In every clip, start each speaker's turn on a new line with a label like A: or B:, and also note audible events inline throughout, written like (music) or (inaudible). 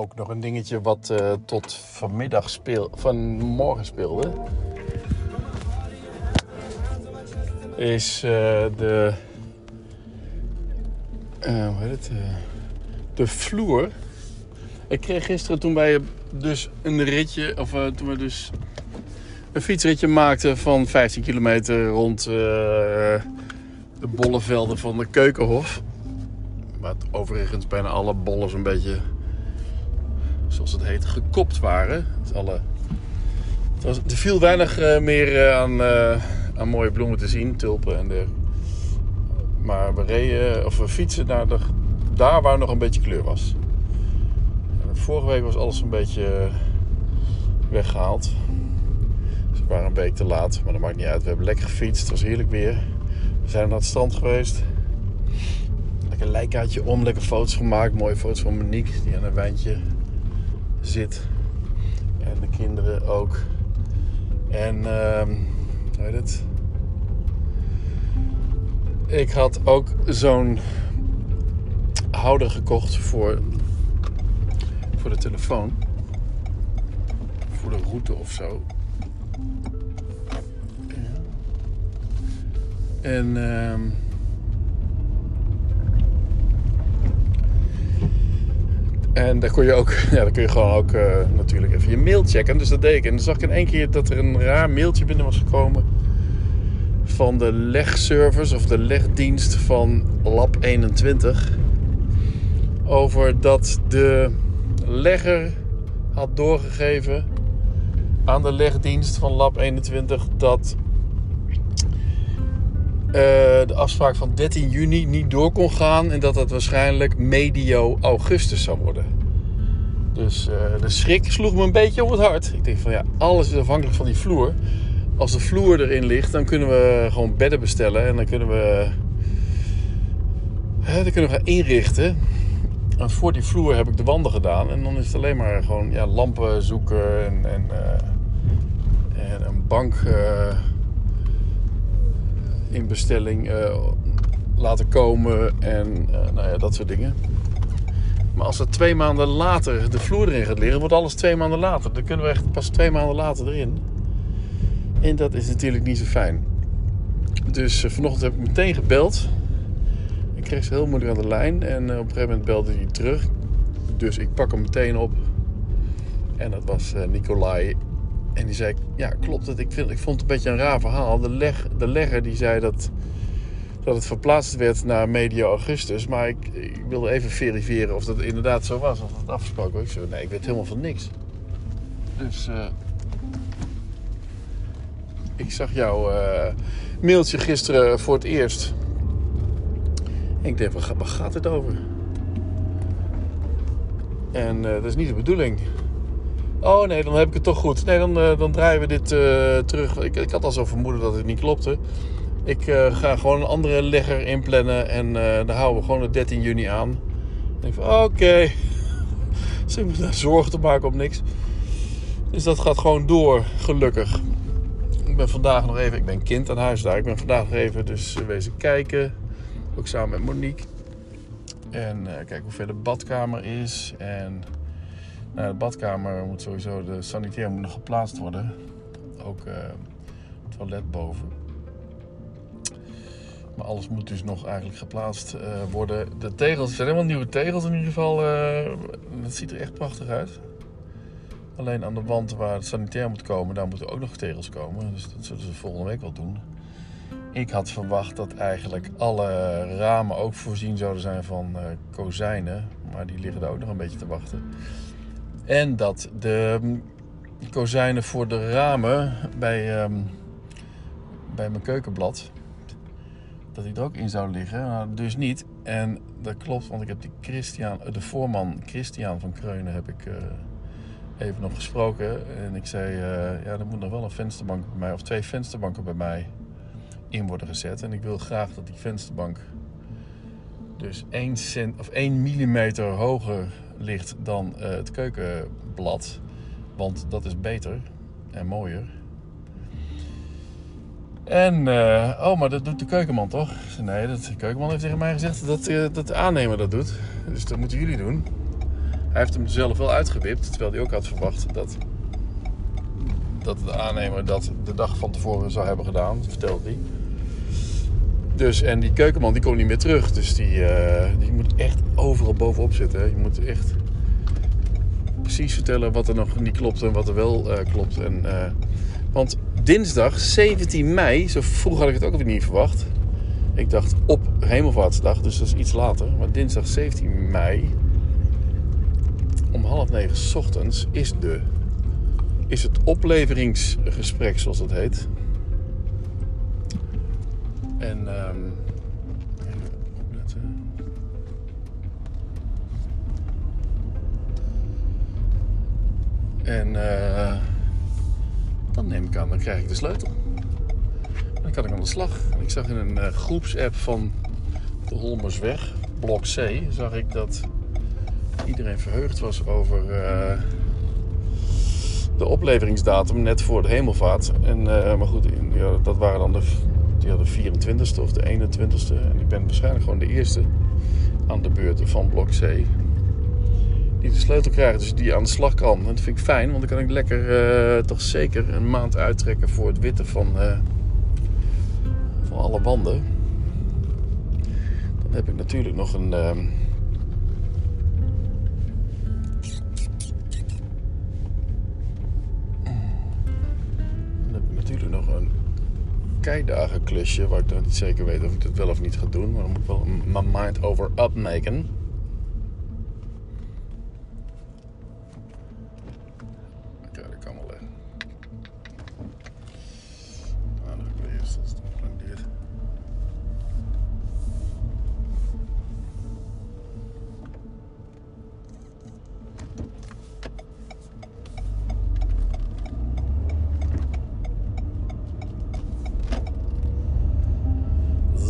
A: ook nog een dingetje wat uh, tot vanmiddag speel, vanmorgen speelde. Is uh, de. Uh, hoe heet het? de vloer. Ik kreeg gisteren toen wij dus een ritje, of toen we dus een fietsritje maakten van 15 kilometer rond de bollevelden van de Keukenhof. Waar overigens bijna alle bollen een beetje zoals het heet, gekopt waren. alle, het was, er viel weinig uh, meer uh, aan, uh, aan mooie bloemen te zien, tulpen en de. Maar we reden, of we fietsen naar de, daar waar nog een beetje kleur was. En vorige week was alles een beetje weggehaald. Dus we waren een week te laat, maar dat maakt niet uit. We hebben lekker gefietst, het was heerlijk weer. We zijn naar het strand geweest. Lekker lijkaartje om, lekker foto's gemaakt. Mooie foto's van Monique, die aan een wijntje zit. En de kinderen ook. En uh, hoe het? Ik had ook zo'n houder gekocht voor, voor de telefoon. Voor de route of zo. En uh, En daar kun je ook, (laughs) ja, dan kun je gewoon ook uh, natuurlijk even je mail checken. Dus dat deed ik. En dan zag ik in één keer dat er een raar mailtje binnen was gekomen van de legservice of de legdienst van Lab 21. Over dat de legger had doorgegeven aan de legdienst van Lab 21 dat de afspraak van 13 juni niet door kon gaan en dat dat waarschijnlijk medio augustus zou worden. Dus uh, de schrik sloeg me een beetje om het hart. Ik denk van ja, alles is afhankelijk van die vloer. Als de vloer erin ligt, dan kunnen we gewoon bedden bestellen en dan kunnen we, dan kunnen we gaan inrichten. En voor die vloer heb ik de wanden gedaan en dan is het alleen maar gewoon ja, lampen zoeken en, en, uh, en een bank in bestelling uh, laten komen en uh, nou ja, dat soort dingen. Maar als er twee maanden later de vloer erin gaat liggen, wordt alles twee maanden later. Dan kunnen we echt pas twee maanden later erin. En dat is natuurlijk niet zo fijn. Dus uh, vanochtend heb ik meteen gebeld. Ik kreeg ze heel moeilijk aan de lijn en op een gegeven moment belde hij terug. Dus ik pak hem meteen op. En dat was Nicolai en die zei, ja klopt het, ik, vind, ik vond het een beetje een raar verhaal. De, leg, de legger die zei dat, dat het verplaatst werd naar medio augustus. Maar ik, ik wilde even verifiëren of dat inderdaad zo was, of dat afgesproken was. Nee, ik weet helemaal van niks. Dus uh, ik zag jouw uh, mailtje gisteren voor het eerst. En ik denk, waar, waar gaat het over? En uh, dat is niet de bedoeling. Oh nee, dan heb ik het toch goed. Nee, dan, uh, dan draaien we dit uh, terug. Ik, ik, had al zo vermoeden dat het niet klopte. Ik uh, ga gewoon een andere legger inplannen en dan houden we gewoon de 13 juni aan. Oké, okay. (laughs) ze moeten daar zorgen te maken op niks. Dus dat gaat gewoon door, gelukkig. Ik ben vandaag nog even, ik ben kind aan huis daar. Ik ben vandaag nog even dus wezen kijken. Ook samen met Monique. En kijken hoe ver de badkamer is. En nou, de badkamer moet sowieso, de sanitair moet nog geplaatst worden. Ook het toilet boven. Maar alles moet dus nog eigenlijk geplaatst uh, worden. De tegels zijn helemaal nieuwe tegels in ieder geval. Uh, dat ziet er echt prachtig uit. Alleen aan de wand waar het sanitair moet komen, daar moeten ook nog tegels komen. Dus dat zullen ze volgende week wel doen. Ik had verwacht dat eigenlijk alle ramen ook voorzien zouden zijn van kozijnen. Maar die liggen daar ook nog een beetje te wachten. En dat de um, kozijnen voor de ramen bij, um, bij mijn keukenblad, dat die er ook in zou liggen. Dus niet. En dat klopt, want ik heb die Christian, de voorman Christian van Kreunen heb ik uh, even nog gesproken. En ik zei, uh, ja, er moet nog wel een vensterbank bij mij, of twee vensterbanken bij mij in worden gezet. En ik wil graag dat die vensterbank dus 1, cent, of 1 millimeter hoger ligt dan uh, het keukenblad. Want dat is beter en mooier. En, uh, oh, maar dat doet de keukenman toch? Nee, dat, de keukenman heeft tegen mij gezegd dat, uh, dat de aannemer dat doet. Dus dat moeten jullie doen. Hij heeft hem zelf wel uitgewipt, terwijl hij ook had verwacht dat, dat de aannemer dat de dag van tevoren zou hebben gedaan. Dat vertelde hij. Dus, en die keukenman die komt niet meer terug. Dus die, eh, die moet echt overal bovenop zitten. Je moet echt precies vertellen wat er nog niet klopt en wat er wel eh, klopt. En, eh, want dinsdag 17 mei, zo vroeg had ik het ook alweer niet verwacht. Ik dacht op Hemelvaartsdag, dus dat is iets later. Maar dinsdag 17 mei om half negen ochtends is, de, is het opleveringsgesprek, zoals dat heet. En um. En uh, dan neem ik aan, dan krijg ik de sleutel. Dan kan ik aan de slag. Ik zag in een uh, groepsapp van de Holmersweg, blok C, zag ik dat iedereen verheugd was over uh, de opleveringsdatum net voor de hemelvaart. En, maar goed, ja, dat waren dan de ja, de 24ste of de 21ste. En ik ben waarschijnlijk gewoon de eerste aan de beurt van blok C. Die de sleutel krijgt, dus die aan de slag kan. En dat vind ik fijn, want dan kan ik lekker uh, toch zeker een maand uittrekken voor het witten van, uh, van alle wanden. Dan heb ik natuurlijk nog een. Uh, keidagen klusje, waar ik niet zeker weet of ik het wel of niet ga doen. Maar dan moet ik wel mijn mind over upmaken. Oké,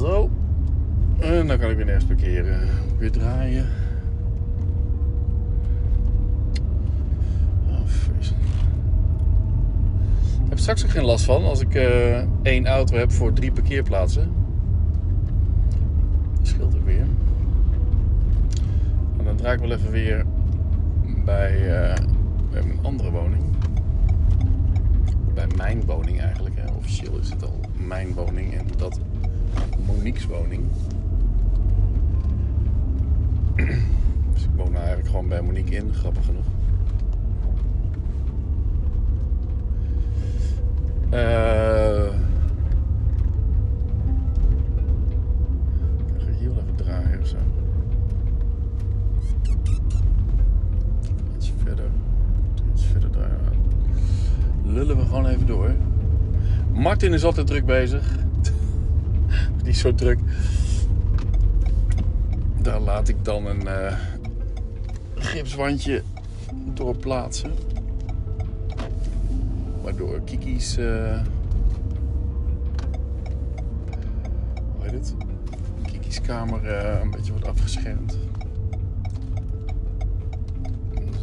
A: Zo. En dan kan ik weer nergens parkeren. Weer draaien. Vreselijk. Ik heb straks ook geen last van als ik uh, één auto heb voor drie parkeerplaatsen. Dat scheelt ook weer. En dan draai ik wel even weer bij, uh, mijn andere woning. Bij mijn woning eigenlijk. Hè. Officieel is het al mijn woning. En dat Monique's woning. (clears throat) Dus ik woon nou eigenlijk gewoon bij Monique in, grappig genoeg. Uh, ik ga hier wel even draaien of zo. Iets verder. Iets verder draaien. Lullen we gewoon even door. Martin is altijd druk bezig niet zo druk. Daar laat ik dan een uh, gipswandje door plaatsen. Waardoor Kiki's. Uh, hoe heet het? Kiki's kamer uh, een beetje wordt afgeschermd.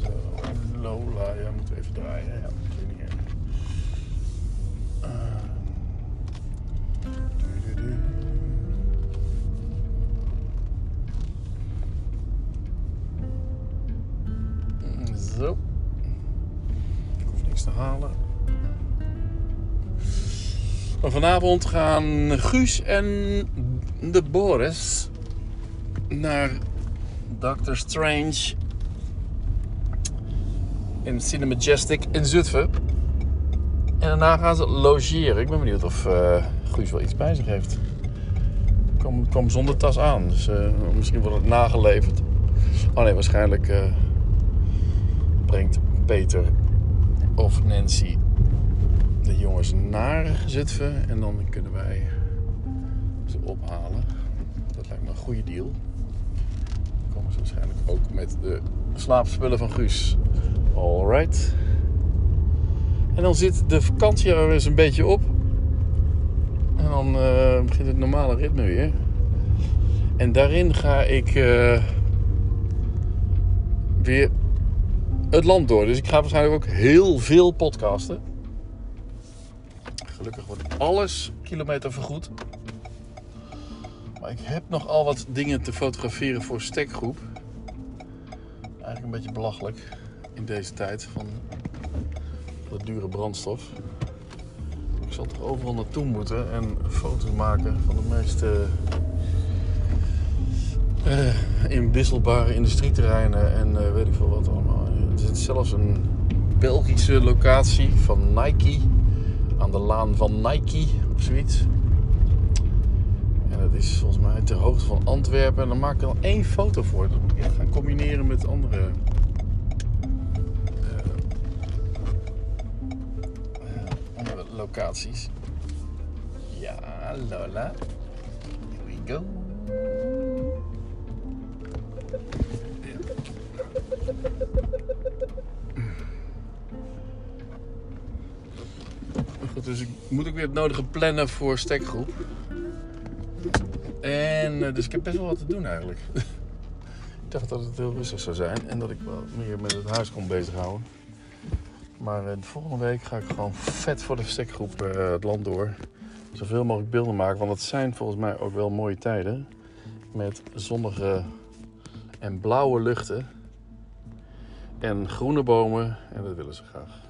A: Zo, Lola, ja, moeten we even draaien. Ja, Zo. Vanavond gaan Guus en de Boris naar Doctor Strange in Cinemajestic in Zutphen. En daarna gaan ze logeren. Ik ben benieuwd of uh, Guus wel iets bij zich heeft. Ik kom zonder tas aan, dus uh, misschien wordt het nageleverd. Oh nee, waarschijnlijk... Uh, brengt Peter of Nancy de jongens naar Zutphen en dan kunnen wij ze ophalen. Dat lijkt me een goede deal. Dan komen ze waarschijnlijk ook met de slaapspullen van Guus. Alright. En dan zit de vakantie er eens een beetje op. En dan uh, begint het normale ritme weer. En daarin ga ik uh, weer het land door. Dus ik ga waarschijnlijk ook heel veel podcasten. Gelukkig wordt alles kilometer vergoed. Maar ik heb nog al wat dingen te fotograferen voor stekgroep. eigenlijk een beetje belachelijk in deze tijd van de dure brandstof. Ik zal toch overal naartoe moeten en foto's maken van de meeste uh, inwisselbare industrieterreinen en uh, weet ik veel wat allemaal. Er zit zelfs een Belgische locatie van Nike aan de laan van Nike of zoiets. En dat is volgens mij ter hoogte van Antwerpen. En dan maak ik dan één foto voor. Dat moet ik gaan combineren met andere, uh, andere locaties. Ja, Lola. Here we go. Dus ik moet ook weer het nodige plannen voor stekgroep. En uh, dus ik heb best wel wat te doen eigenlijk. (laughs) ik dacht dat het heel rustig zou zijn en dat ik wat meer met het huis kon bezighouden. Maar uh, de volgende week ga ik gewoon vet voor de stekgroep uh, het land door. Zoveel mogelijk beelden maken, want het zijn volgens mij ook wel mooie tijden. Met zonnige en blauwe luchten. En groene bomen en dat willen ze graag.